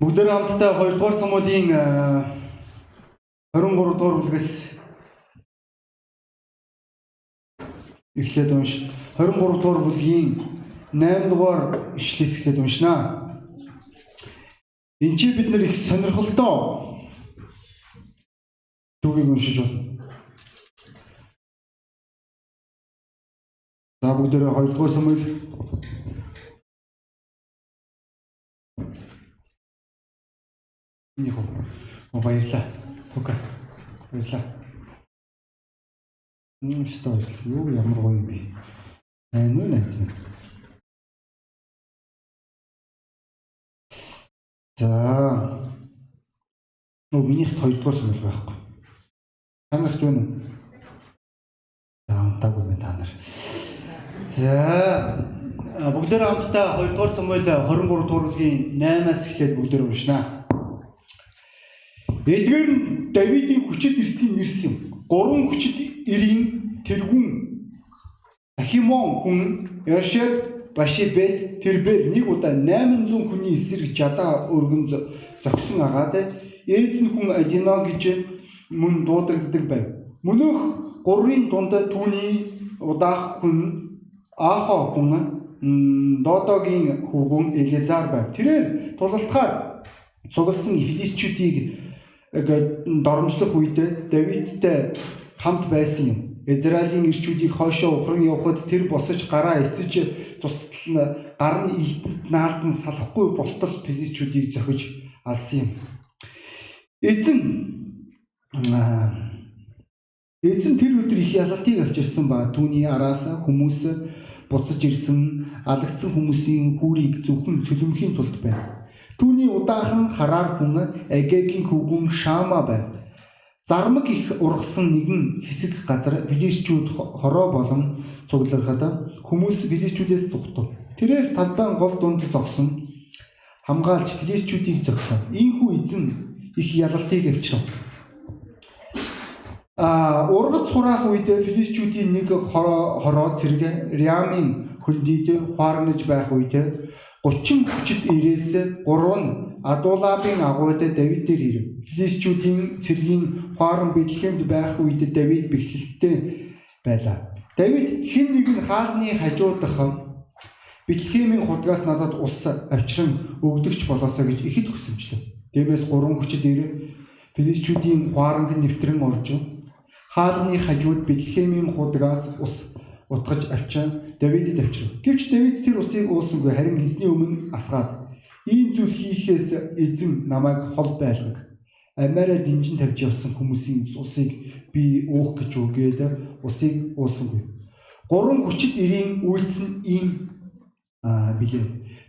Бүгдээр хамтдаа 2 дугаар Самуэлийн 23 дугаар бүлгээс эхлээд унш 23 дугаар бүлгийн 8 дугаар ишлээс эхлээд уншнаа. Энд чи бид нар их сонирхолтой түүгийг уншиж болно. За бүгдээ 2 дугаар Самуэль Нэг хөө баярлаа. Окей. Баярлаа. Мм стойл юу ямар гоё юм бэ? Аа нүү найз минь. За. Нөө минийх 2 дугаар санал байхгүй. Та нарт юу нэ? За амтаагүй мэн та нар. За бүгдээр хамтдаа 2 дугаар Самуэль 23 дугаар бүлгийн 8-аас эхлээд бүгдээр уншнаа. Эдгээр нь Давидын хүчит ирсэн юм. Гурван хүчит ирийн тэргүүн Ахимон хүн Яшеб Башибет тэрбэр нэг удаа 800 хүний эсрэг жадаа өргөн зогсон агаад Эзэн хүн Адино гэж мөн дуудагддаг байв. Мөнөх гурвын дунд түүний удаах хүн Ахо хүн Додогийн хүүгэн Элизар байв. Тэрээр тулалтахаар цугласан филистчүүдийг доромжлох үед Давидтай хамт байсан юм. Израилийн ирчүүдийг хойшоо ухран явхад тэр босож гараа эцэж цуцтал гар нь илтэнд наалдан салахгүй болтол филистчүүдийг зохиж алсан юм. Эзэн Эзэн тэр өдөр их ялалтыг авчирсан ба түүний араас хүмүүс буцаж ирсэн алагдсан хүмүүсийн хүүрийг зөвхөн цөлмөхийн тулд байна. Түүний удаахан хараар хүн Агегийн хөвгүн Шама байв. Зармаг их ургасан нэгэн хэсэг газар Филистчүүд хороо болон цуглархад хүмүүс Филистчүүдээс зүхтв. Тэрээр талбайн гол дунд зогсон хамгаалж Филистчүүдийг зогсов. Ийхүү эзэн их ялалтыг авчирв. А ургац хураах үед Филистчүүдийн нэг хороо цэрэг Риамын хөндийд хуарнаж байх үед 30 хүчит ирээс 3 нь Адулабын агууд Давид дээр ирэв. Филистчүүдийн цэргийн хуаран Бэтлехемд байх үед Давид бэхлэлтэй байлаа. Давид хэн нэгэн хаалны хажуудах Бэтлехемийн худгаас надад ус авчран өгдөгч болоосоо гэж ихэд хүсэмжлэв. Дэмээс 3 хүчит ирээ Филистчүүдийн хуаранд нэвтрэн орж хаалны хажууд Бэтлехемийн худгаас ус утгаж авчаа Давидд авчирв. Гэвч Давид тэр усыг уусангүй харин эзний өмнө асгаад ийм зүйл хийхээс эзэн намайг хол байлгаг. Амаараа дэмжин тавьж явсан хүмүүсийн усыг би уух гэж үгээд усыг уусангүй. Гурван хүчит ирийн үйлдэл нь ийм билээ.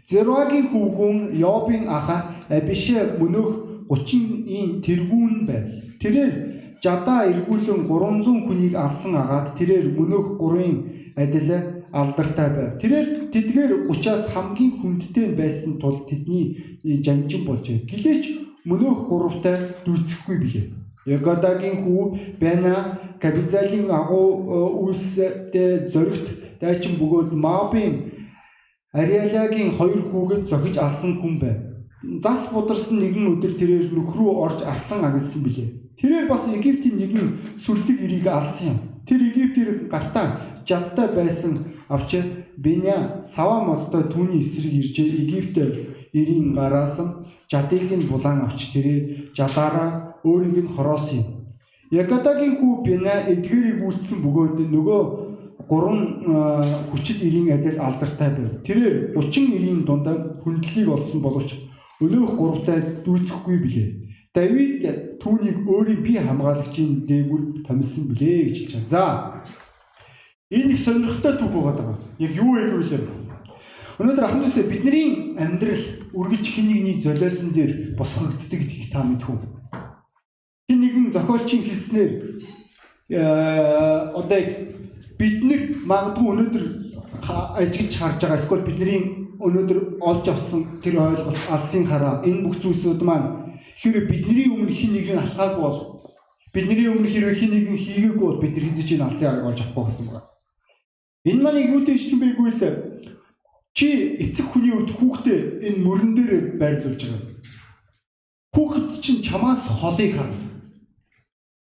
Зеруагийн хүүгүн Йобын ах Абишэ мөнөх 30-ийн тэргүүн байв. Тэрээр жадаа эргүүлэн 300 хүнийг алсан агаад тэрээр мөнөх 3-ын адил алдартай байв. Тэрээр тэдгээр 30-аас хамгийн хүндтэй байсан тул тэдний жанжин болж гэлээч мөнөөх гуравтай дүүцэхгүй билээ. Ягодагийн хүү Бена Кабизалийн агуу үйлстэй зоригт дайчин бөгөөд Мабын Ариалагийн хоёр хүүгэд зохиж алсан хүн байв. Зас бударсан нэгэн өдөр тэрээр нөхрөө орж арслан агнсан билээ. Тэрээр бас Египтийн нэгэн сүрлэг ирийг алсан юм. Тэр Египтээр гартаа жадтай байсан авч Беня сава модтой түүний эсрэг иржээ Египт эрийн гараас жадыг нь булан авч тэрээр жадаараа өөрийг нь хороосон юм. Ягадагийн хүү Беня эдгэрийг үйлдсэн бөгөөд нөгөө гурван хүчит эрийн адил алдартай байв. Тэрээр 30 эрийн дунд хүндлэлийг олсон боловч өнөөх гуравтай дүүцэхгүй билээ. Давид түүнийг өөрийн бие хамгаалагчийн дээгүүр томилсон билээ гэж хэлж байна. За. Энэ их сонирхолтой түүх байгаа. Яг юу вэ гэвэл өнөөдөр ахнасаа бидний амьдрал үргэлж хин нэгний золиосон дээр босгогддог гэдгийг та мэдхүү. Хин нэгэн зохиолчийн хэлснээр одоо бид нэг магадгүй өнөөдөр ажиглаж харж байгаа эсвэл бидний өнөөдөр олж авсан тэр ойлголт алсын хараа энэ бүх зүйлсүүд маань Хэрвээ бидний өмнө хин нэгэн алхаагүй бол бидний өмнө хэрвээ хин нэгэн хийгээгүй бол бид нар хийж энэ алсын арга олж авахгүй гэсэн байна. Энэ маань юутэй ишлэн байггүй л чи эцэг хүний үед хүүхдээ энэ мөрөн дээр байрлуулж байгаа. Хүүхэд чинь чамаас холыг харна.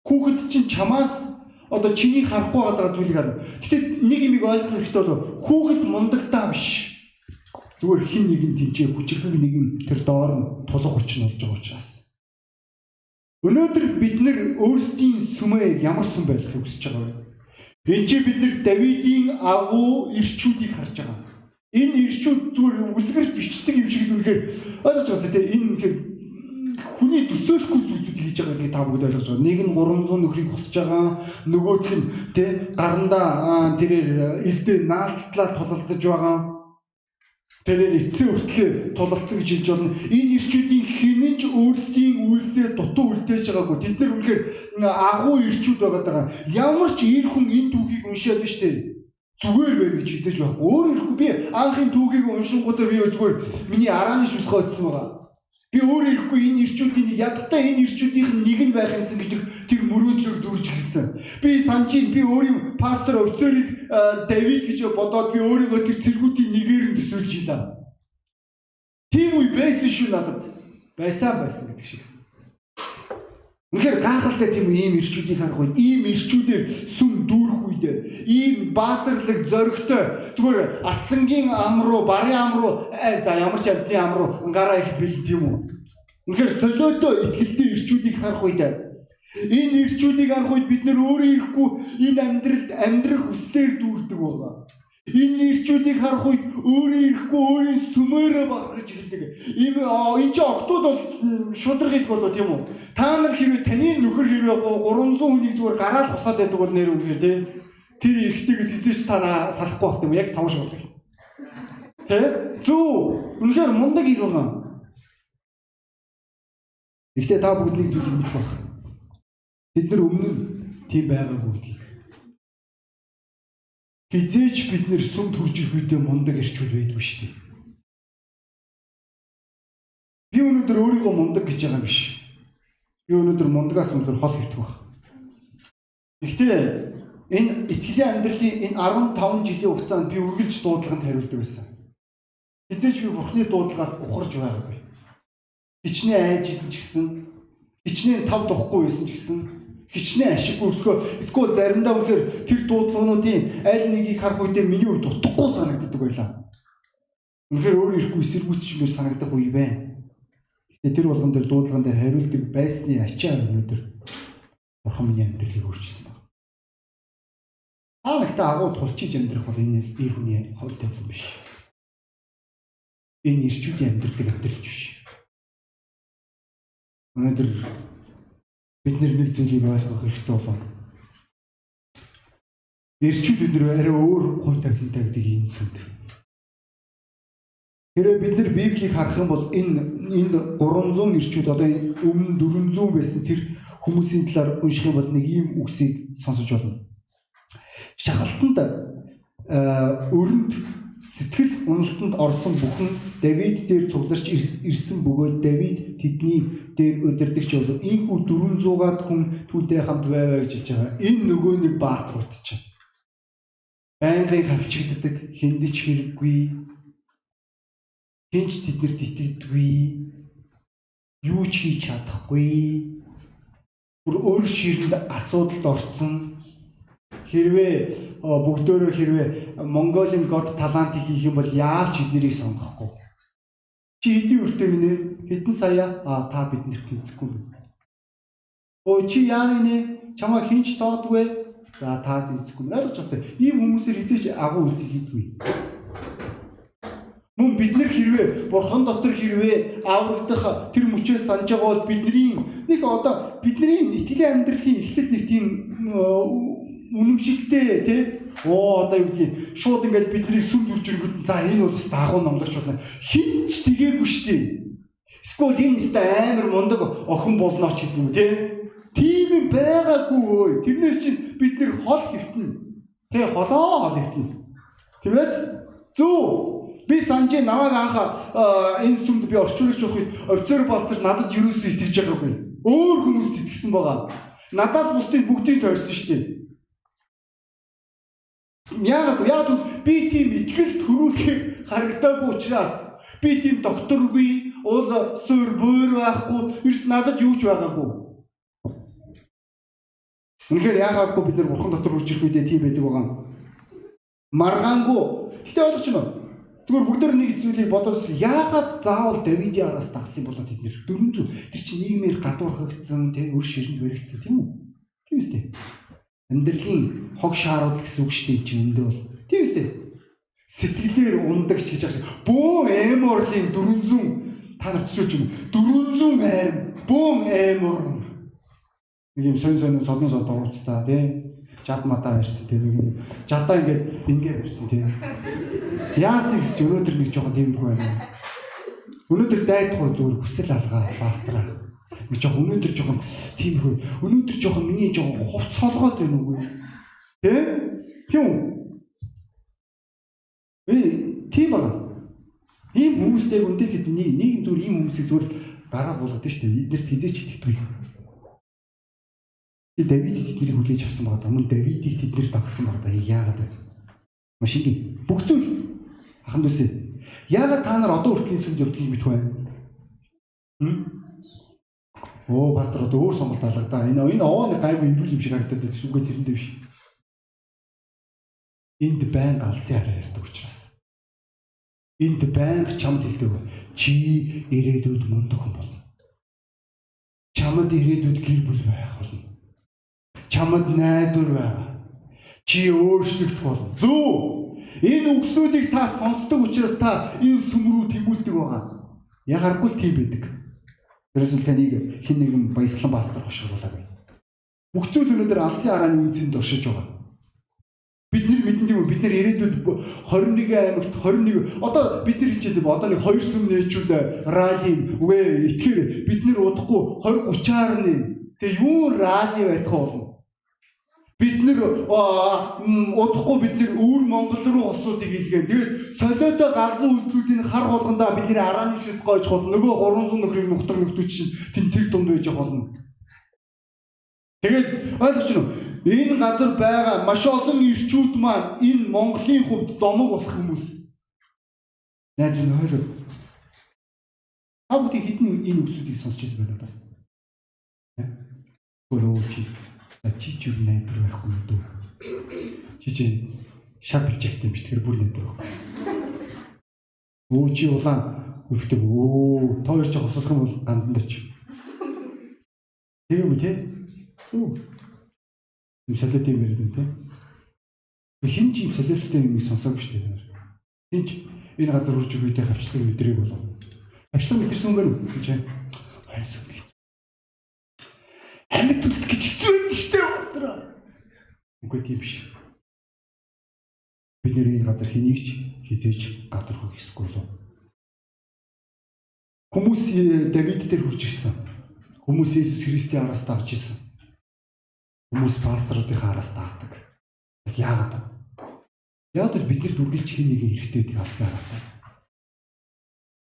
Хүүхэд чинь чамаас одоо чиний харахгүй байгаа зүйлийг харна. Гэхдээ нэг юм ойлгох хэрэгтэй бол хүүхэд мундагтаа биш. Зүгээр хин нэг нь тэнцээ хүчрхэг нэг нь тэр доор нь тулах хүч нь болж байгаа учраас. Өнөөдөр бид нэр өөрсдийн сүмээ ямар сүм байхыг хүсэж байгаа вэ? Энд чи бид нэр Давидын агуу ирчүүдийг харж байгаа. Энэ ирчүүд зүгээр үлгэрч бичдэг юм шиг л үнэхээр ойлгож байна тийм энэ үнэхээр хүний төсөөлөхгүй зүйлүүд хийж байгаа гэдгийг та бүгд ойлгож байгаа. Нэг нь 300 нөхрийг хосж байгаа, нөгөөх нь тий гарандаа тэрээр элдээ наалтлаа тулалдаж байгаа. Тэрээр эцсийн хүртлээр тулалдсан гэж хэлж байна. Энэ ирчүүдийн хинэн ч өөрсдийн үйлсээр дутуу үлдээж байгаагүй. Тэд нар үнэхээр агуу ирчүүд байгаа даа. Ямар ч ир хүн энэ түүхийг уншаад биш үү? зүгээр байна гэж хэлж байхгүй. Өөр ирэхгүй би анхын түүхийг уншингуудаа би зүгээр миний арааны шүсгөө өтсөн байгаа. Би өөрөө ирэхгүй энэ ирчүүдийн нэг ядахтаа энэ ирчүүдийнх нь нэг нь байх юмсан гэдэг тэр мөрөөдлөөр дүүрж гисэн. Би санчийн би өөрийн пастор офицерыг Давид гэж бодоод би өөрийгөө тэр цэргүүдийн нэгээр нь төсөөлж илаа. Тийм үе байсан шүү надад. Байсан байсан гэдэг шиг. Үнэхээр гайхалтай тийм ийм ирчүүдийг харах үед ийм ирчүүдээр сүм үед ийм баатарлаг зоригтой зүгээр аслангийн ам руу барын ам руу за ямар ч амтны ам руу ангараа их бэлэн тийм үү. Үнэхээр солиотой ихтгэлтэй ирчүүдийг харах үед энэ ирчүүдийг харах үед бид нөр өөрөө ирэхгүй энэ амьдралд амьдрах хүслээр дүүрдэг байгаа. Энэ нэрчүүдийг харах үед өөрөө ирэхгүй өөрийн сүмээрээ бахарч эхэлдэг. Ийм энэ ч октод бол шудраг их болоо тийм үү? Та нар хэрвээ таны нөхөр хэрвээ 300 хүнийг зүгээр гараад хусаад байдаг бол нэр үгээр тий. Тэр эргэтэйгээс эзэж та салахгүй байх юм яг цавш болдог. Тэ? Зүү. Үнэхээр мундаг ир байгаа. Гэхдээ та бүгд нэг зүйлийг мэдэх байх. Бид нар өмнө тийм байгаагүй хизээч бид нэр сүм төрж ирэх үедээ мундаг ирчүүд байдгүй шүү дээ. Би өнөөдөр өөрийгөө мундаг гэж байгаа юм биш. Би өнөөдөр мундагаас өндөр хол хөвтөх баг. Гэхдээ энэ итгэлийн амьдралын энэ 15 жилийн хугацаанд би үргэлж дуудлаганд хариулдаг байсан. Хизээч би бурхны дуудлагаас ухарж байгаагүй. Хичнээн айжсэн ч гэсэн, хичнээн тав духгүй байсан ч гэсэн хичнээн ашиггүй өсгөө эсвэл заримдаа үнэхээр тэр дуудлагынуудын аль нэгийг харах үедээ миний үр дутхгүй санагддаг байлаа. Үнэхээр өөр ирэхгүй эсэргүүцчмээр санагдах үе байна. Гэтэ тэр болгон дээр дуудлаган дээр хариулдаг байсны ачаа өнөөдөр бурхан миний амьдралыг өөрчилсөн. Аа нэгтээ агуу тулчиж амьдрах бол энэ ир хүний хол тавилан биш. Энэ ирчүүдийн амьдрал амьдрал биш. Өнөөдөр бид нэг зүйлийг ойлгох хэрэгтэй болоо. Ирчүүд нэр арай өөр хууль тавилантай гэдэг юм сүнд. Хэрвээ бид нар Библийг харах юм бол энэ энд 300 ирчүүд одоо өмнө 400 байсан тэр хүмүүсийн талаар унших юм бол нэг ийм үгсийг сонсож болно. Шахалтанд өрөнд сэтгэл уналтанд орсон бүхэн Давид дээр цугларч ирсэн бөгөөд Давид тэдний дээр удирдахч болов. Ийхүү 400-аад хүн түүтэй хамт байваа гэж хэлж байгаа. Энэ нөгөө нэг баатарууд чинь. Байнгын хавчигддаг, хиндэж хэрэггүй. Хинч тэднэрт итгэдэггүй. Юу ч хийж чадахгүй. Бүр өөр ширэнд асуудалд орцсон хэрвээ бүгдөө хэрвээ Mongolia God талантыг хийх юм бол яавч эднэрийг сонгохгүй. Чи хэдийн үртэй гинэ хэдэн сая а та биднэрт тэнцэхгүй. Өө чи яа гинэ чамаа хинч тоодгүй. За та тэнцэхгүй. Ойлгож байна. Ийм хүмүүсээр хизээч агуу үсийг хийдгүй. Мөн бид нар хэрвээ бурхан дотор хэрвээ аврагдах тэр мөчөөс санаж байгаа бол бидний нэг одоо бидний итгэлийн амьдралын эхлэл нэг тийм үнэмшилтэй тий оо одоо юу гэдгийг шууд ингээд бидний сүм дүрж ирэнгүүт за энэ бол өст агуу номлогч болно хинч тгээгүй штий эсвэл энэ өст амар мундаг охин болно ч гэдэг юм тий тийм байгаагүй өө тэрнээс чинь бид нэр хол хэвтэн тий холоо хол хэвтэн тиймээс зүү би санжи намайг анх энэ сүмд би орчуулагч явахыг офицер пастор надад юусэн итгэж байгаагүй өөр хүмүүст итгэсэн байгаа. Надаас бусдыг бүгдийг тойрсон шүү дээ Яагаад яагаад би тийм итгэл төрүүлэхийг харагдаагүй учраас Би тийм докторгүй, уул суур бөөр байхгүй, ерс надад юу ч байгаагүй. Үнэхээр яагаагүй бид нар бурхан дотор үрж ирэх үедээ тийм байдаг байгаа. Маргаангүй. Гэтэ ойлгож байна уу? Зүгээр бүгд нэг зүйлийг бодоод яагаад заавал Давидын араас дагсан болоо тэд нэр 400 тэр чинь нийгмээр гадуурхагдсан тийм үр ширэнд баригдсан тийм үү? Тийм үстэй. Амьдралын хог шаарууд гэсэн үг шүү дээ чинь өндөө бол. Тийм үстэй. Сэтгэлээр ундагч гэж байгаа. Бөө эморлын 400 та нар төсөөж юм. 400 аим бөө эмор. Нэг юм сонь сонь содон сод уурцтай тийм жад мадаа барьц тийм нэг юм жадаа ингээд ингээ барьц тийм яас гэж өнөөдөр нэг жоохон тийм хөө байна өнөөдөр дайдах зүгээр хүсэл алгаа пастра нэг жоохон өнөөдөр жоохон тийм хөө өнөөдөр жоохон миний жоохон хувцолгоод байна уу тийм тийм үү би тийм байна ийм хүмүүстэй үнтэй хэд нэг нэг зүгээр ийм хүмүүсийг зүгээр гараа болгоод штэ эднэрт хизээч итгэдэг Тэгээд Давид тэднийг хүлээж авсан байгаа. Мөн Давидыг тэднэр дагсан байгаа. Яагаад вэ? Маш их бүх зүйл ахан дүүсээ. Яагаад та нар одоо хүртэл сүмд явдгийг мэдэх вэ? Хм? Оо, пастор одоо өөр сонголт алгадаа. Энэ энэ овооны гайгүй ирүүл юм шиг харагдаад байна. Үгүй тэрэндээ биш. Энд байн алсын хараа ярьдаг учраас. Энд байн чамд хэлдэг. Чи ирээдүйд мундаг хүн болно. Чамд ирээдүйд гэр бүл байх болно чамд найдвар байгаа. Чи өөрчлөгдөх болно. Зөв. Энэ үгсүүдийг та сонсдог учраас та энэ сүм рүү тэмүүлдэг байгаа. Яхахгүй л тийм байдаг. Л таныг хин нэгэн баясгалан пастор хошруулаагүй. Бүх зүйл өнөөдөр алсын арааны үнцэнд оршиж байгаа. Бид нар мэдэн үү бид нар ирээдүйд 21 аймагт 21 одоо бид нар хичээд одоо нэг 2 сүм нээчүүл ралли үгүй итгэр бид нар удахгүй 20 30-аар нэм. Тэгээ юу ралли байх болно. Бид нэр удахгүй бид нэр өвөр Монгол руу осуудыг илгээ. Тэгээд солиотой галзуу үйлдэлүүдийн хар болгондоо бидний арааны шис гойж бол нөгөө 300 нөхрийг нухтар нөхдөж чинь тэн тэр дунд байж болно. Тэгээд ойлгож байна уу? Энэ газар байгаа маш олон ирчүүд маань энэ Монголын хувьд домог болох хүмүүс. Найз минь ойлгоо. Та бүхэн хэдэн энэ үгсүүдийг сонсч байсан байна бас. Өөрөө чи чи ч юу найдар байхгүй юу дүү. Чи чи шар бичэхт юм биш тэр бүр найдар байхгүй. Өө чи улаан хөрхдөг. Өө хоёр ч хослох юм бол ганданд оч. Тийм үү те? Зүг. Юм солиот юм яриад те. Хин ч юм солиоттой юм сонсоогүй шүү дээ. Хин ч энэ газар үрж өгөөтэй хавчлаг өдрийг болов. Хавчлаг мэдэрсэн юм байна уу? Чи хайрсан. Амьд төлөлт гэж хэцүү байдаг шүү дээ пастор. Үгүй тийм биш. Бид нэр энэ газар хэнийг ч хизээж гадархах ёсгүй л. Хүмүүс э, Давид дээр хурж ирсэн. Хүмүүс Иесус Христийн араас давж ирсэн. Хүмүүс пасторуудын араас давдаг. Яагаад вэ? Яагаад биднэрт үргэлж хин нэгэн хэрэгтэй гэдэг алсан аргатай.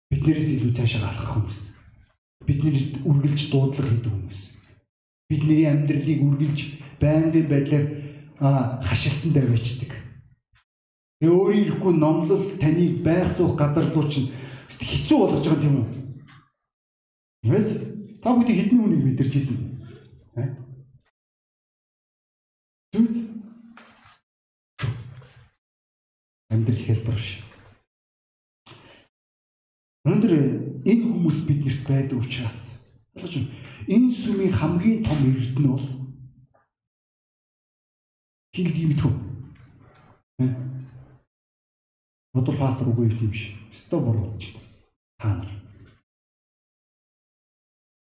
Биднээс илүү цаашаа алхах хүмүүс. Биднэрт үргэлж дуудлага хийдэг хүмүүс бидний амьдралыг үргэлж байнгын байдлаар хашилтанд авчдаг. Тэгээ өөрийн ирэхгүй номлол таныг байх суух газар руу чинь хэцүү болгож байгаа юм уу? Тэгээс та бүхэн хэдэн үнийг мэдэрч ийсэн. Зүг амьдрал хэлбэр биш. Өнөөдөр энэ хүмүүс биднэрт байдаг учраас. Энэ сүмийн хамгийн том эрдэнэ бол хин гэдэг юм тхүү. Бодол пастор үгүй юм биш. Өстой буруу болж байна. Та нар.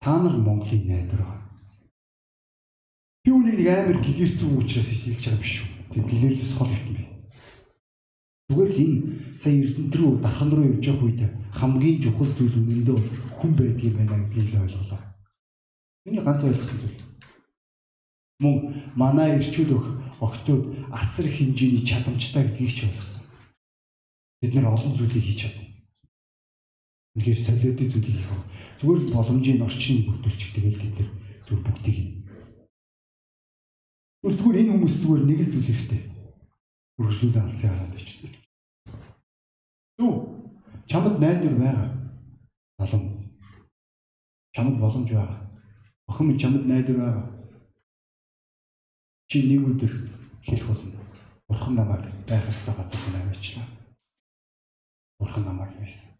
Та нар Монголын найдар байна. Би үнийг нэг амар гэгэрцүү учраас хэлж байгаа биш үү. Тийм гэгэрэлс хол юм би. Зүгээр л энэ сая эрдэнэт рүү дархан руу явж явах үед хамгийн чухал зүйл үнэндээ хүн байдгийг байна гэдгийг л ойлголоо. Миний ганц ойлгосон зүйл. Мөн манай ирчүүд өх огтуд асар хэмжээний чадамжтай гэдгийг ч ойлгосон. Бид нэр олон зүйлийг хийж чадна. Үнэхээр солиодын зүйлийг хийх. Зүгээр л боломжийн орчныг бүрдүүлчих тэгэл бид нар зүгээр бүгдийг. Зүгээр энэ хүмүүс зүгээр нэг л зүйл хэрэгтэй үргэлжлүүлэн алсын хараад ичдэг. Зүг. Чамд найдвар байгаа. Залам. Чамд боломж байгаа. Охин минь чамд найдвар байгаа. Чи нэг өдөр хэлэх болно. Бурхан намайг байх ёстой газар руу аваачлаа. Бурхан намайг хийсэн.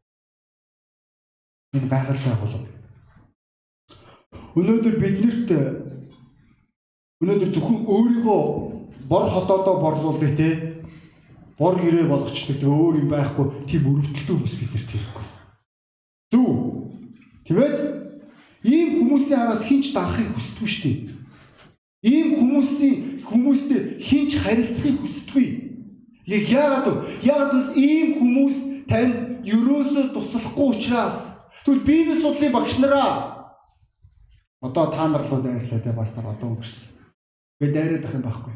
Энэ байгальтай болов. Өнөөдөр биднэрт өнөөдөр зөвхөн өөрийгөө бор хотоодоо борлуулдаг те бор гэрээ болгочдөг те өөр юм байхгүй тийм өрөвдөлтөө хүмүүс биднэрт хэрэггүй. Зүг. Ээ? Ийм хүмүүсийн араас хинч даахыг хүсдэггүй шүү дээ. Ийм хүмүүсийн хүмүүстэй хинч харилцахыг хүсдэггүй. Яг яагаад вэ? Яагаад вэ? Ийм хүмүүс тань ерөөсөө туслахгүй учраас тэгвэл Библи судлалын багш нараа одоо та нар руу дайрлаа те бас нар одоо өнгөрсөн. Гэ дайраад ах юм байхгүй.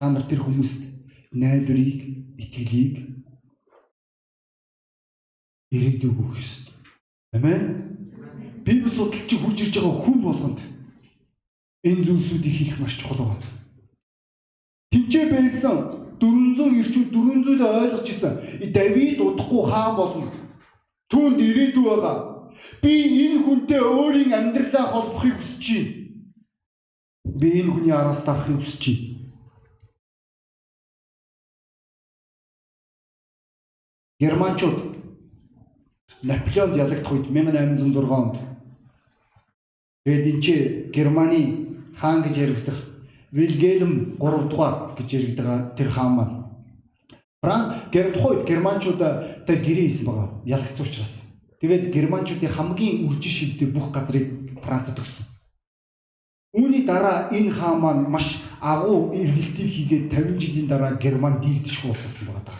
Та нар тэр хүмүүст найдварыг, итгэлийг ирээдүйг өгөх ёстой. Амен. Библи судлалч хурж ирж байгаа хүн болгонд энэ зүйлсүүдийг хийх маш чухал байна. Тинчээ байсан 400 ирчүүд 400 ойлгож исэн. Давид удахгүй хаан болно. Түүнд ирээдүй байгаа. Би энэ хүнтэй өөрийн амьдралаа холбохыг хүсэж байна. Би энэ хүний араас тарахыг хүсэж байна. Германчууд Наполеонд ялагдах үед 1806 онд тэгээд энэ Германы хаан гэж яригдах Вильгельм 3 дугаар гэж яригддаг тэр хаан маань. Франк гэр тухайд германчуудаа гэрээ хийсэн байгаа. Ялгцсан учраас. Тэгээд германчуудын хамгийн үржин шивдээ бүх газрыг Францад өгсөн. Үүний дараа энэ хаан маань маш агуу эргэлтийг хийгээд 50 жилийн дараа Герман дийлдэш уулсан байгаа.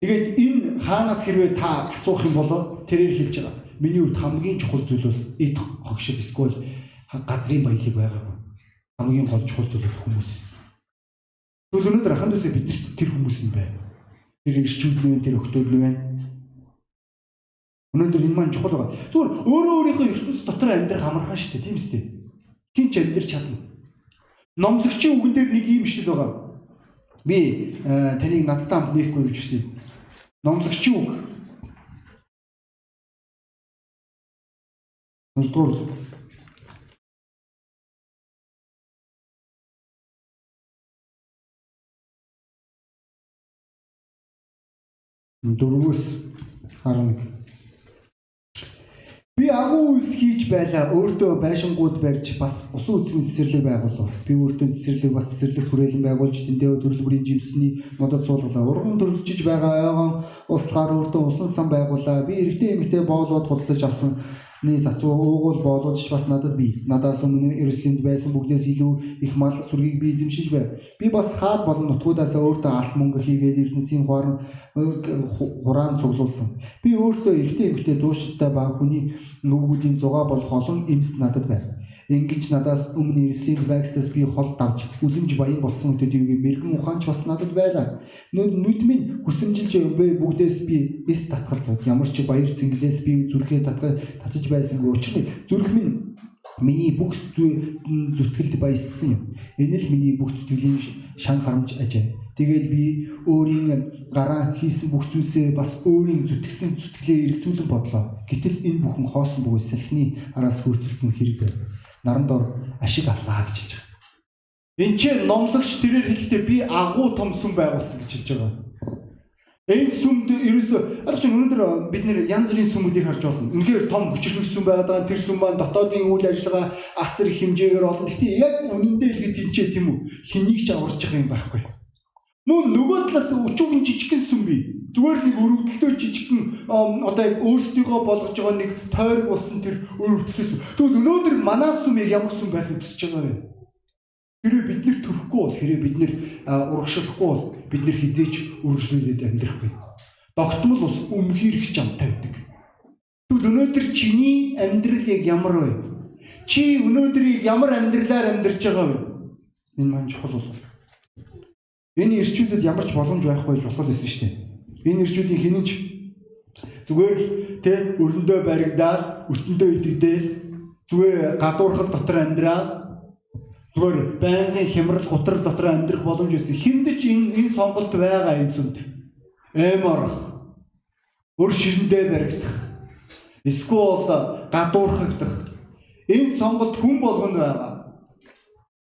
Тэгээд энэ хаанаас хэрвээ та асуух юм бол тэрээр хэлж байгаа. Миний хувьд хамгийн чухал зүйл бол эд хогшил эсвэл газрын баялаг байгаагүй. Хамгийн гол чухал зүйл хүмүүс байсан. Тэгвэл өнөөдөр ахын дүүсээ биднэрт тэр хүмүүс нь байна. Тэр ирчүүд нь тэр өхтөд нь байна. Өнөөдөр энэ маань чухал байгаа. Зүгээр өөрөө өөрийнхөө ертөнц дотор амьдрах амархан шүү дээ, тийм үстэй. Хин ч амьдрч чадна. Номлогчийн үгэн дээр нэг юм шил байгаа. Би э, таныг надтай хамт нээхгүй гэж хүсэв. Номлогчийн үг. Нэгдүгээр дөрвөөс 11 Би агуу үс хийж байлаа. Өөртөө байшингууд барьж бас усан үзмийн цэцэрлэг байгуулав. Би өөртөө цэцэрлэг бас цэцэрлэг хүрээлэн байгуулж тэндээ төрөлбөрийн жимсний модод суулгалаа. Урган төрөлжиж байгаа ойгон услахаар өөртөө усан сан байгуулаа. Би эрэгтэй эмэгтэй боолоод худалдаж авсан Ни зацуу уугуул боолоодч бас надад бий. Надаас өмнө Иерусалимд байсан бүгдээс илүү их мал сүргийг би эзэмшиж байв. Би бас хаад болон нутгуудаас өөртөө алт мөнгө хийгээд эрдэнсийн хуарн хураан цуглуулсан. Би өөртөө эрэгтэй эмэгтэй дууштай ба хүний нүгүүдийн зугаа болох олон эмс надад байв. Ингэж надаас өмнө Иерусалим байгстаас би хол давж үлэмж баян болсон төдийгүй мэрэгэн ухаанч бас надад байлаа. Нүд минь хүсэмжилж бүгдээс би эс татгалзаад ямар ч баяр цэнгэлээс би зүрхээ татгаж татаж байсангүй учраа зүрх минь миний бүх зүтгэлд баяссан юм. Энэ л миний бүх зүтгэлийн шан харамж ажээ. Тэгээд би өөрийн гараа хийсэн бүх зүйлсээ бас өөрийн зүтгэсэн зүтгэлээ эргцүүлэн бодлоо. Гэтэл энэ бүхэн хоосон буй салхины араас хүртэлцэн хэрэг байв наран дор ашиг авлаа гэж хэлж байгаа. Энд чинь номлогч тэрээр хэлэхдээ би агуу том сүм байгуулсан гэж хэлж байгаа. Энэ сүмд ерөөсөө аль чинь өнөөдөр бид нэр янз бүрийн сүмүүдийг харж байна. Үнэхээр том хүчрэх сүм байгаа. Тэр сүм маань дотоодын үйл ажиллагаа асар их хэмжээгээр олон. Гэхдээ яг үнэндээ л гэдэг чинь тийм үү? Хэнийг ч аварч байгаа юм байхгүй. Мөн нөгөө талаас өчүүгийн жижигхэн сүм бий. Зүгээр л өрөвдөлтөө жижигхэн одоо яг өөрсдийгөө болгож байгаа нэг тойрог болсон тэр өрөвдлөөс. Тэгвэл өнөөдөр манай сүм яг ямар сүм байх гэж байгаа вэ? Хэрвээ бид нэр төрөхгүй бол хэрвээ бид нэр урагшлахгүй бол бид нэр хизээч үргэлжлүүлээд амьдрахгүй. Догтмол ус өмхир их жам тавьдаг. Тэгвэл өнөөдөр чиний амьдрал яг ямар вэ? Чи өнөөдрийг ямар амьдралаар амьдарч байгаа вэ? Энэ маань чухал болов. Энэ ирчүүдэд ямар ч боломж байхгүй гэж болох байсан шүү дээ. Энэ ирчүүдийн хинэн ч зүгээр л тэ өрөндөө баригдаал, өртөндөө итгэдээл, зүгээр гадуурхал дотор амьдраад зүгээр байнгын хямрал, гутрал дотор амьдрах боломж байсан. Хинд ч энэ энэ сонголт байгаа сүмд. эм орох, өр ширэндээ баригдах, эсвэл гадуурхагдах энэ сонголт хүн болгонд байгаа.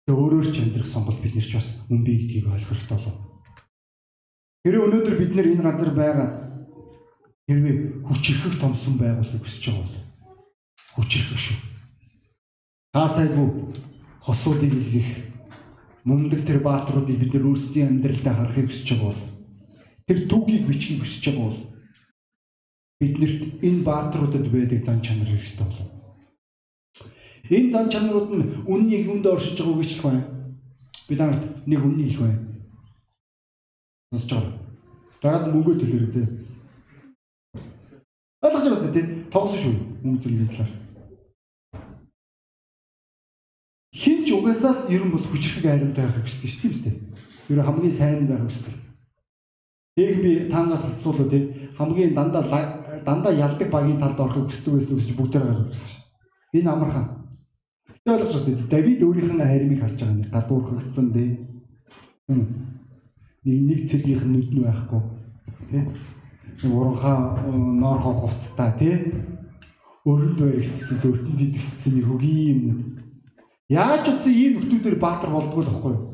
Тэгээ өөрөөр ч амьдрах сонголт бид нар ч бас мөн бий гэдгийг ойлгох хэрэгтэй болов. Хэрвээ өнөөдөр бид нэр энэ газар байгаа хэрвээ хүч ихэх томсон байгуулыг хүсэж байгаа бол хүч ихэх шүү. Таасайгүй хосуудыг илгэх мундаг тэр баатруудыг бид нар өөрсдийн амьдралдаа харахыг хүсэж байгаа бол тэр түүхийг бичгийг хүсэж байгаа бол биднэрт энэ баатруудад байдаг зан чанар хэрэгтэй болов. Энэ зан чанарууд нь үннийг хүнд оршиж байгааг бичлэх байна. Бид нарт нэг үннийг их байна. Сонсож байгаа. Дараад мөнгөө төлөөрэй тий. Ойлгож байгаа тий. Тогсон шүү. Мөнгө зүрийн талаар. Хин ч угаасаа ер нь бол хүчрхэг айрамтай байхыг хүсдэг шүү дээ. Ер нь хамгийн сайн байх хүсдэг. Тэг би таанаас асуулаа тий. Хамгийн дандаа дандаа ялдаг багийн талд орохыг хүсдэг байсан гэж бүгд тэрээр гаргасан. Энэ амархан. Тэ ойлгож байна. Давид өөрийнх нь харимыг харж байгаа юм. Гадуурхагдсан тий. Нэг нэг цэргийнх нь нүд нь байхгүй. Тий. Нэг уранхаа ноорхоо хувцтай тий. Өрөнд баригдсан, өвтөнд идэгдсэн нэг хөгийн юм Яаж утсан ийм нөхдүүдээр баатар болдгоо л байхгүй юу?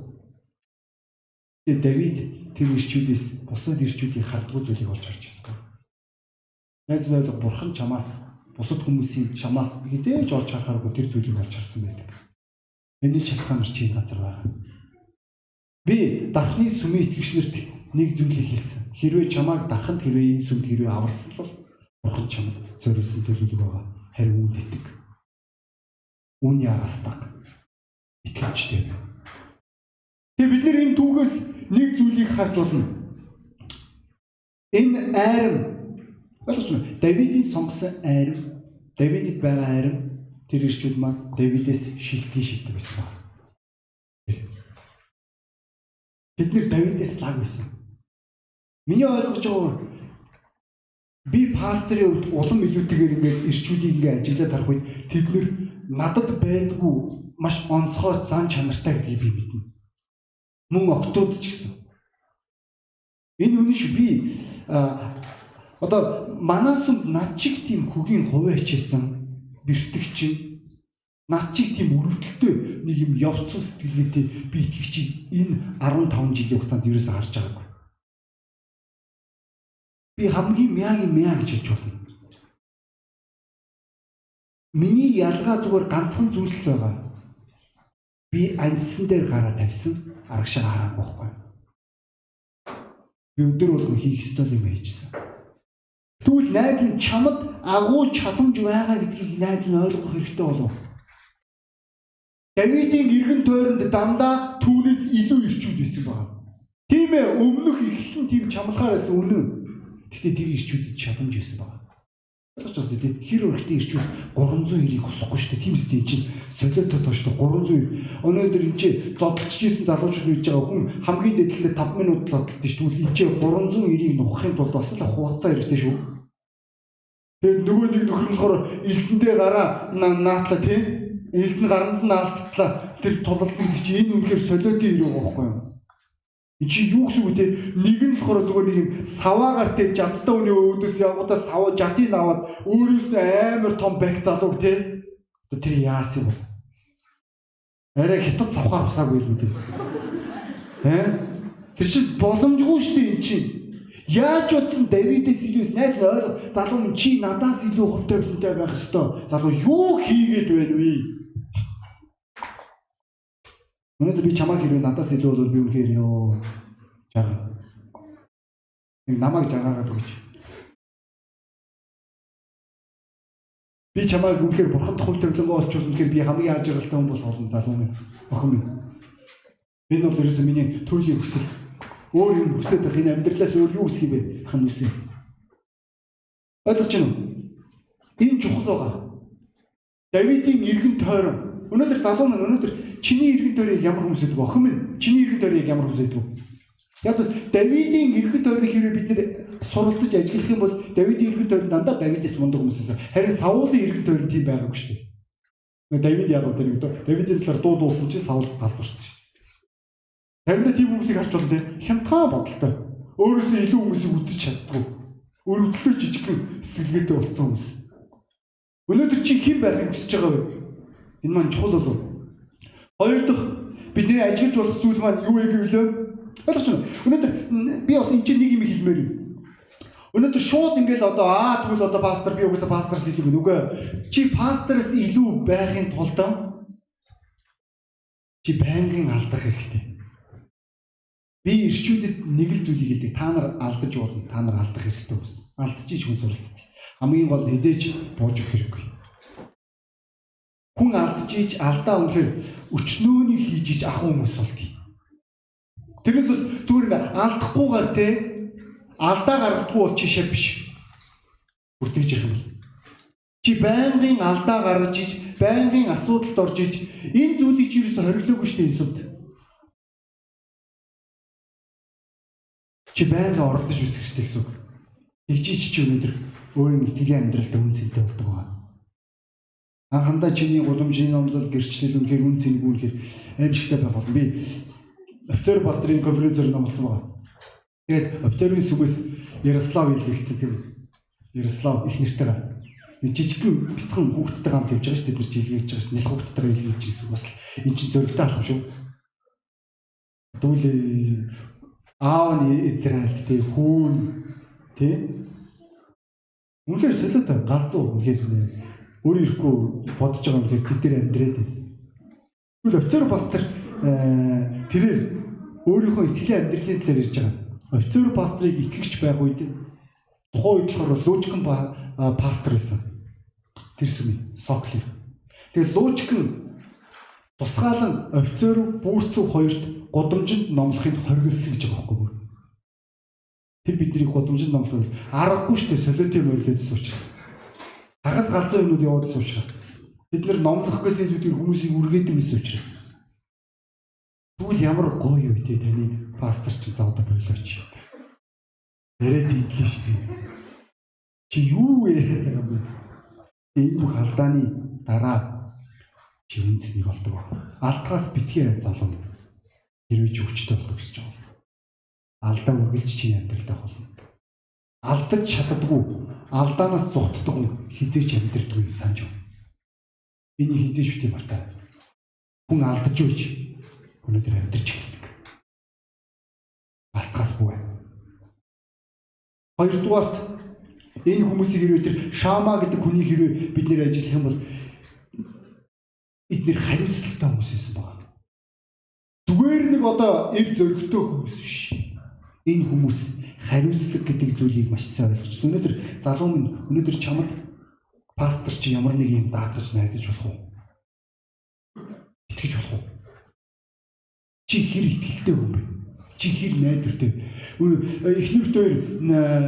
Тэгээ Давид тэр ирчүүдээс бусад ирчүүдийн хардгуу зүйлийг олж харж байсан. Найз ойлго бурхан чамаас бусад хүмүүсийн чамаас хизээж олж харахааргүй тэр зүйлийг олж харсан байдаг. Миний шалтгаанаар чи энэ газар байгаа. Би дархны сүмийн итгэгчнэрт нэг зүйлийг хэлсэн. Хэрвээ чамааг дарханд хэрвээ энэ сүмд хэрвээ аварсан бол бурхан чамд зориулсан төлөвлөг байгаа. Харин үүнд итэг. Үүний араас даг итгэвчтэй. Тэгээ бид нэр энэ түүгээс нэг зүйлийг харж болно. Энэ айрам ойлгож байна. Давидын сонгосон айрам, Давидд байгаа айрам тэр ирчүүд маань Давидээс шилтгий шилдэг байсан байна. Бид нэр Давидээс лаг байсан. Миний ойлгож байгаа би пастрын улам илүүтэйгээр ингээд ирчүүдийг ингээд ажиглаад харах үед тэд нэр надад байдгүй маш онцгой зан чанартай гэдгийг би мэднэ. Мөн октод ч гэсэн. Энэ шүү би одоо манасунд над чиг тийм хөгийн хувиа хичээсэн бэртгч над чиг тийм өрөвдөлтөй нэг юм явцсан сэтгэлгээтэй би итгэж энэ 15 жилийн хугацаанд ерөөсөө харж байгаагүй. Би хамгийн мяагийн мяа гэж хэлж болно. Миний ялгаа зүгээр ганцхан зүйл л байгаа би амьдсан дээр гараа тавьсан аргашаа хараагүй байхгүй. Би өдөр болгон хийх ёстой юм хийжсэн. Тэгвэл найз нь чамд агуу чадамж байгаа гэдгийг найз нь ойлгох хэрэгтэй болов. Давидын эргэн тойронд дандаа түүнээс илүү ирчүүд байсан байна. Тийм ээ өмнөх эхлэн тийм чамлахаар байсан үнэн. Гэтэ тэр ирчүүдэд чадамж байсан байна. Ойлгож байна тийм хэр өрхтний ирчүүд 390-ийг хүсэхгүй шүү дээ. Тийм үстэй энэ чинь солиотой тоош 300 өнөөдөр энэ чинь зодтолж ийсэн залуучууд хийж байгаа хүн хамгийн дэдлээ 5 минут зодтолт шүү дээ. Энэ чинь 390-ийг нухахын тулд бас л хугацаа хэрэгтэй шүү. Тэгээд нөгөө нэг нөхөр нь болохоор элдэндээ гараа наатла тийм элдэн гаранд нь алдтлаа тэр тулалд нь чи энэ үнэхээр солиотой ирэх байхгүй юу? Энд юу гэсэн үг те? Нэг нь болохоор зүгээр нэг юм саваагаар те жадтай үний өөдөөс явуудаа сав жадыг аваад өөрөөс амар том бак залууг те? Тэр яасан юм арай хятад савхаар усаагүй юм те. Э тэр чи боломжгүй шүү дээ эн чинь. Яаж утсан Давидээс илүүс найз залуу минь чи надаас илүү хурдан төлөнтэй байх ёстой. Залуу юу хийгээд байна вэ? Өнөөдөр би чамайг хэрвээ надаас илүү бол би үнэхээр ёо жаргал. Нэг намайг жаргаагаад өгч. Би чамайг үнэхээр бурхан тухай төвлөнгөө олчулна гэхээр би хамгийн ажиглалтай хүн бол болно залуу минь. Охин минь. Энэ бол ерөөсөө миний түүхийн хүсэл. Өөр юм хүсэж байх энэ амьдралаас өөр юу хүсэх юм бэ? Хан үсэн. Ойлгож байна уу? Энэ чухал байгаа. Давидын эргэн тойрон Өнөөдөр залуу маань өнөөдөр чиний иргэн тойрыг ямар хүмүүс вэ? Охин минь чиний иргэн тойрыг ямар хүмүүс вэ? Яг бол Давидын иргэн тойрыг хэрвээ бид нэр суралцаж ажиллах юм бол Давидын иргэн тойр дандаа Давидээс мундаг хүмүүсээс харин Саулын иргэн тойр тийм байгаагүй шүү дээ. Давид яг одоо нэг Давидын талаар дуу дуусан чинь Саул галзуурсан шүү. Тариндаа тийм хүмүүсийг харж болно те хямдхан бодолтой. Өөрөөсөө илүү хүмүүсийг үзэж чаддгүй. Өрөвдлөө жижигхэн сэтгэлгээтэй болсон хүмүүс. Өнөөдөр чи хэн байхыг хүсэж байгаа вэ? Энэ маань чухал болов. Хоёр дахь бидний ажиглаж болох зүйл маань юу вэ гэвэл ойлгож байна. Өнөөдөр би бас энэ чинь нэг юм хэлмээр юм. Өнөөдөр шууд ингээл одоо аа тэгвэл одоо пастор би угаасаа пастораас илүү нүгэ чи пастороос илүү байхын тулд чи байнгын алдах хэрэгтэй. Би ирчүүдэд нэг л зүйлийг хэлдэг. Та нар алдаж болно. Та нар алдах хэрэгтэй бас. Алдчих хүн суралцдаг. Хамгийн гол хизээж бууж өгөх хэрэггүй. Хүн ич алдаа үнэхээр өчнөөнийг хийж ич ахын хүмүүс болдгийг. Тэрнээс бол зүгээр алдахгүйгээр те алдаа гаргахгүй бол чишээ биш. Бүртгэж ирэх юм. Чи байнгын алдаа гаргаж иж, байнгын асуудалд орж иж, энэ зүйлийг чи юусэн хориглоогүй шүү дээ Иесуд. Чи байнга оролдож үзэх хэрэгтэй гэсэн үг. Тэгжиж чи өнөөдөр өөрийн итгэлийн амьдралд үн цэнтэй болдог байна. Анхандаа чиний гудамжийн номлол гэрчлэл үнэхээр үн цэнгүй үнэхээр аимшигтай байх болно. Би офицер пастрын конференцээр номлосон байна. Тэгээд офицерын сүгээс Ярослав илгээгдсэн тийм Ярослав их нэртэйгээ нэг жижигхэн бяцхан хүүхдтэй гам тавьж байгаа шүү дээ бид жилгээж байгаа шүү. Нэл хүүхдтэй илгээж гэсэн бас эн чинь зөрөгтэй алхам шүү. Дүүл аав нь Израильд тий хүүн тий Үнэхээр солиотой галзуу үнэхээр өөр ирэхгүй бодож байгаа юм хэрэг тэд дээр амьдрээд байна. Тэгвэл офицер пастор тэрээр өөрийнхөө итгэлийн амьдралын талаар ярьж байгаа. Офицер пастрыг итгэгч байх үед тухайн үед болохоор луучкан пастор байсан. Тэр сүмий Сокли. Тэгээд луучкан тусгаалan офицер бүрцүү хоёрт гудамжинд номлохыг хоригдсон гэж байгаа байхгүй юу? Тэр бидний гудамжинд номлох аргагүй шүү дээ солиотын мөрөлөөс учраас. Хагас галзуу юмнууд яваад учраас. Бид нар номлох гэсэн зүйлийг хүмүүсийг үргээдэг гэсэн учраас. Тэгвэл ямар гоё юу те таныг пастор чи заавал болооч. Яриад идлээ шүү дээ. Чи юу вэ? Энэ бүх алдааны дараа чи үнцнийг олдог. Алтгаас битгий залуу. Хэрвээ чи хүчтэй болох гэж байгаа. Алдаа үргэлж чи амьдралдаа болно. Алдаж чаддгүй, алдаанаас зугтдаггүй хизээч амьдрдаггүй санаж байна. Энийг хизээч бити мартаа. Хүн алдаж үйж өнөөдөр амьдрч эхэлдэг. Алтгаас бүү. Хоёрдугаарт энэ хүмүүсийг хэрвээ тэр шама гэдэг хүний хэрвээ бид нэр ажиллах юм бол эдгээр хариуцлагатай хүмүүс байсан байна. Зүгээр нэг одоо эв зөргөлтөө хүмүүс биш. Энэ хүмүүс хариуцлага гэдэг зүйлийг маш сайн ойлгож. Өнөөдөр залуу минь өнөөдөр чамд пастор чи ямар нэг юм даатаж найдаж болох уу? Итгэж болох уу? Чи хэр итгэлтэй хүн бэ? Чи хэр найдвартай? Эхнэр дээр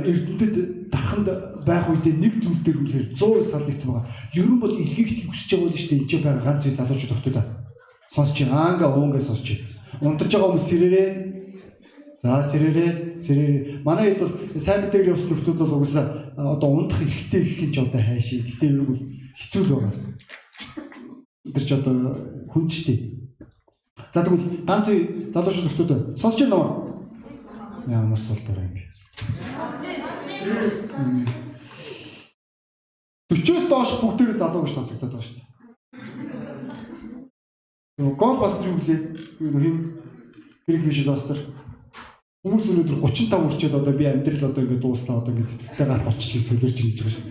эрдэнэтэд дарханд байх үедээ нэг зүйл дээр үнэхээр 100 салгицсан байгаа. Ерөн бол илгээгт хүсэж байгаа л шүү дээ. Энд чинь байгаа ганц үе залуучууд өгтөө та. Сонсч аанга уунгээ сонсч. Унтарч байгаа хүмүүс сэрээрээ. За сэрээрээ, сэрээрээ. Манай хэд бол сайн мэдээ явсан хүмүүс бол угсаа одоо ундах ихтэй их юм ч одоо хайшаа. Гэтэ ер нь бол хэцүү л байгаа. Тэр ч одоо хүн ч тийм За тэгвэл ганц залуучууд нөхдүүд сонсч байна уу? Ямар юм бэ? 40-оос доош бүгдээрээ залуу гэж тооцогдоод байгаа шүү дээ. Гол пастор юу гэлээ? Хин хэрэг биш пастор. Хүмүүс өнөөдөр 35 хүрчээд одоо би амьдрал одоо ингээд дууслаа одоо ингээд тэгтээ гарах болчих солиорч ингэж байгаа шүү.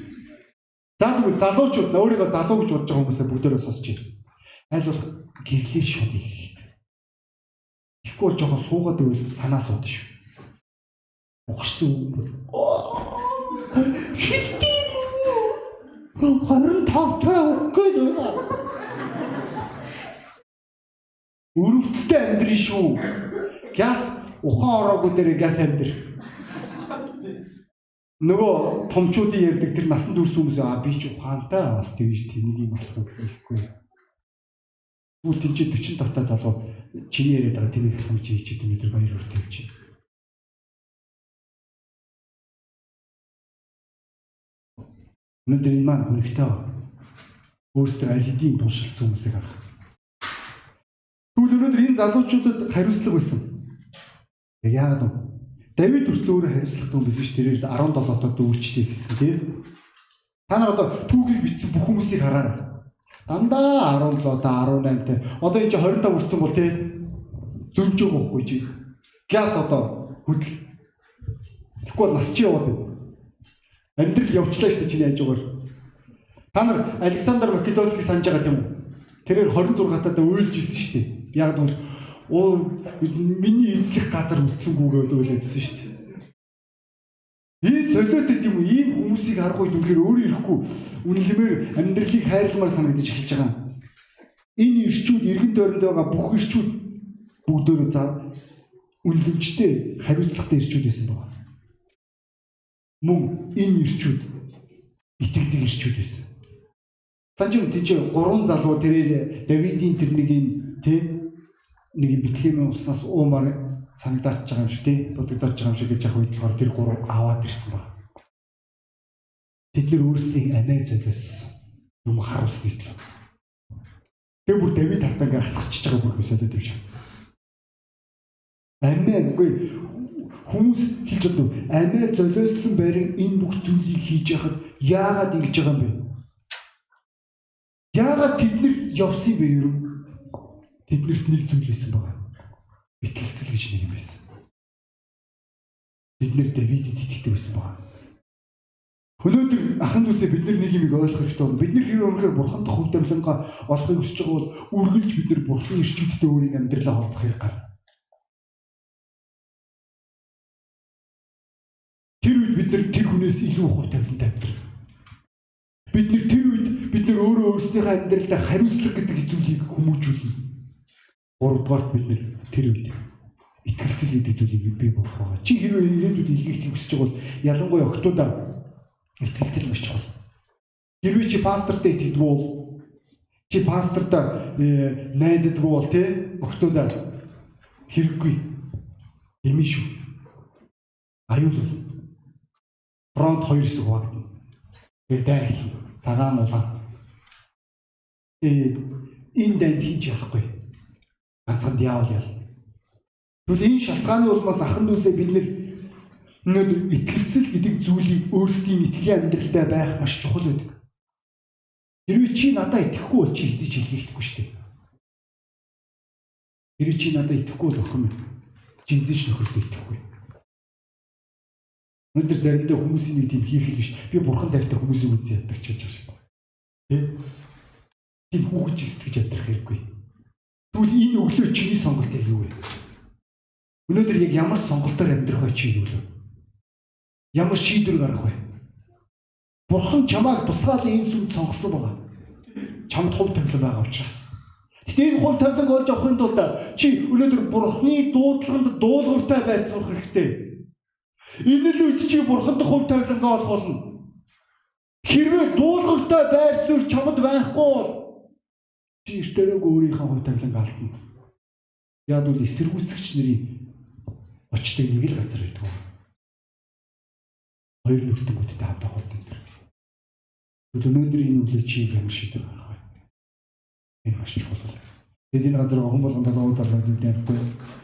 За тэгвэл залуучууд өөрийгөө залуу гэж бодож байгаа хүмүүсээ бүгдээрээ сонсч байна. Аль болох гэрлээ шууд хэлэх Тэгэхгүй бол жоохон суугаад байвал санаа сууд шүү. Ухшсан үг. Хилдэг үү? 25 таа өгөхгүй нөө. Өрөвдөлтөй амьдрын шүү. Гяс ухаан ороогүй дээр гяс амьдр. Нөгөө томчуудын ярьдаг тэр насан турш хүмүүс аа би ч ухаантай бас тэгж тэнийг юм болох гэхгүй. Түл тийч 40 тавтай залуу чиний яриад байгаа тэмээ хэлэх юм чи чид өнөдөр баяр хүртэ юм чи. Өнөөдөр энэ маань байна. Өөрсдөө аль хэдийн туншилцсан хүмүүсийг харах. Тэгвэл өнөөдөр энэ залуучуудад хариуцлага байсан. Яг яагаад вэ? Давид хүртэл өөрөө хариуцлагатай хүн байсан ш тэрээр 17 отод дүүрчтэй гэсэн тийм. Та нар одоо түүхийг бичсэн бүх хүмүүсийг хараарай. Дандаа 17 та 18 те. Одоо энэ 25 хүрсэн бол зөрж байгаа байхгүй чи. Газ одоо хөдөл. Тэгэхгүй бол нас чи яваад байна. Амьдрал явчлаа шүү дээ чиний хажуугаар. Та нар Александр Македонский санаж байгаа тийм үү? Тэрээр 26 татаа уйлж исэн шүү дээ. Яг нь оо миний эзлэх газар үлдсэнгүүгээ ойлээдсэн шүү дээ. Энэ солиод гэдэг юм ийм хүмүүсийг харах үед үнэхээр өөрөө ирэхгүй үнэлмээр амьдралыг хайрламар санагдаж эхэлж байгаа. Энэ ирчүүд эргэн тойронд байгаа бүх ирчүүд бүгдөө за үнэлэмжтэй хариуцлагатай ирчүүд байсан байна. Мөн энэ ирчүүд итгэдэг ирчүүд байсан. Санжим тийч гурван залуу тэрээр Давидын тэр нэг юм тий нэг битлэмийн уснаас уумаар санагдаад байгаа юм шиг тий дутагдаад байгаа юм шиг гэж яг болохоор тэр гурав аваад ирсэн ба. Тэд нэр өөрсдийн амиа золиос юм харуулсан гэдэг. Тэр бүр Давид хатаа ингээ асгарчиж байгаа бүр хэсэлээд юм шиг. Амиа үгүй хүмүүс хэлж байгаа амиа золиослон барин энэ бүх зүйлийг хийж яхад яагаад ингэж байгаа юм бэ? Яагаад тэд нар явсан бэ юу? Тэднэрт нэг зүйл байсан байгаа. Итгэлцэл гэж нэг юм байсан. Бид нэр Давидд итгэдэг байсан байгаа. Өнөөдөр ахын дүүсээ бид нар нэг юм ойлгох хэрэгтэй байна. Бид нар хэрэг өнөхөр бурханд хөв тавилангаа олохыг хүсэж байгаа бол үргэлж бид нар бурханы ирчүүдтэй өөрийн амьдралаа холбох хэрэг гарна. Тэр үед бид нар тэр хүнээс илүү хөв тавилантай амьдрал. Бид нар тэр үед бид нар өөрөө өөрсдийнхөө амьдралдаа хариуцлага гэдэг зүйлийг хүмүүжүүлнэ. Гуравдугаарт бид нэр тэр үед итгэлцэл гэдэг зүйлийг бий болох байгаа. Чи хэрвээ ирээдүйд илгээх хүсэж байгаа бол ялангуяа октоудаа итгэлцэл маш чухал. Хэрвээ чи пастортай итгэдэг бол чи пастортай э, найддаг бол те октоудаа хэрэггүй. Эми шүү. Аюул бол фронт хоёр хэсэг хуваагдана. Тэр дайр хэлнэ. Цагаан улаан. Э энэ дайнд хийж болохгүй ганцхан диавол ял. Тэгвэл энэ шалтгааны улмаас ахан дүүсээ бид нэр итгэлцэл гэдэг зүйлийг өөрсдийн итгэлийн амьдралдаа байх маш чухал байдаг. Хэрвээ чи надад итгэхгүй бол чи хийж хэлэхгүй шүү дээ. Хэрвээ чи надад итгэхгүй бол охин минь чи хийж нөхөртөө итгэхгүй. Өнөөдөр заримдаа хүмүүсийн нэг тийм хийх биш. Би бурхан тартай хүмүүсийн үгүй яддаг ч гэж шиг. Тэ? Тийм хүүхэж сэтгэж ядрах хэрэггүй. Тэгвэл энэ өглөө чиний сонголт юу вэ? Өнөөдөр яг ямар сонголтоор амьдрах вэ чи юу вэ? Ямар шийдвэр гаргах вэ? Бурхан чамайг тусгаал энэ сүм сонгосон байгаа. Чамд хувь тавилан байгаа учраас. Гэтэ энэ хувь тавиланг олж авахын тулд чи өнөөдөр Бурханы дуудлаганд дуулууртай сурах хэрэгтэй. Энэ л үед чи Бурханд хувь тавилангаа олох болно. Хэрвээ дуулууртай байр суурь чамд байхгүй бол Чи эртээрээ өөрийнхөө хувь тавилан гаалтна. Яг бол эсэргүүцэгч нарын очдог нэг л газар байдаг. Хоёр нүртэнгүүдтэй хамт авах гэдэг. Тэгвэл өнөөдөр энэ үглээ чи ямар шийдвэр гаргах вэ? Энэ маш чухал. Тэд энэ газар хүн болгонд одоо удаа л үүдэнхгүй.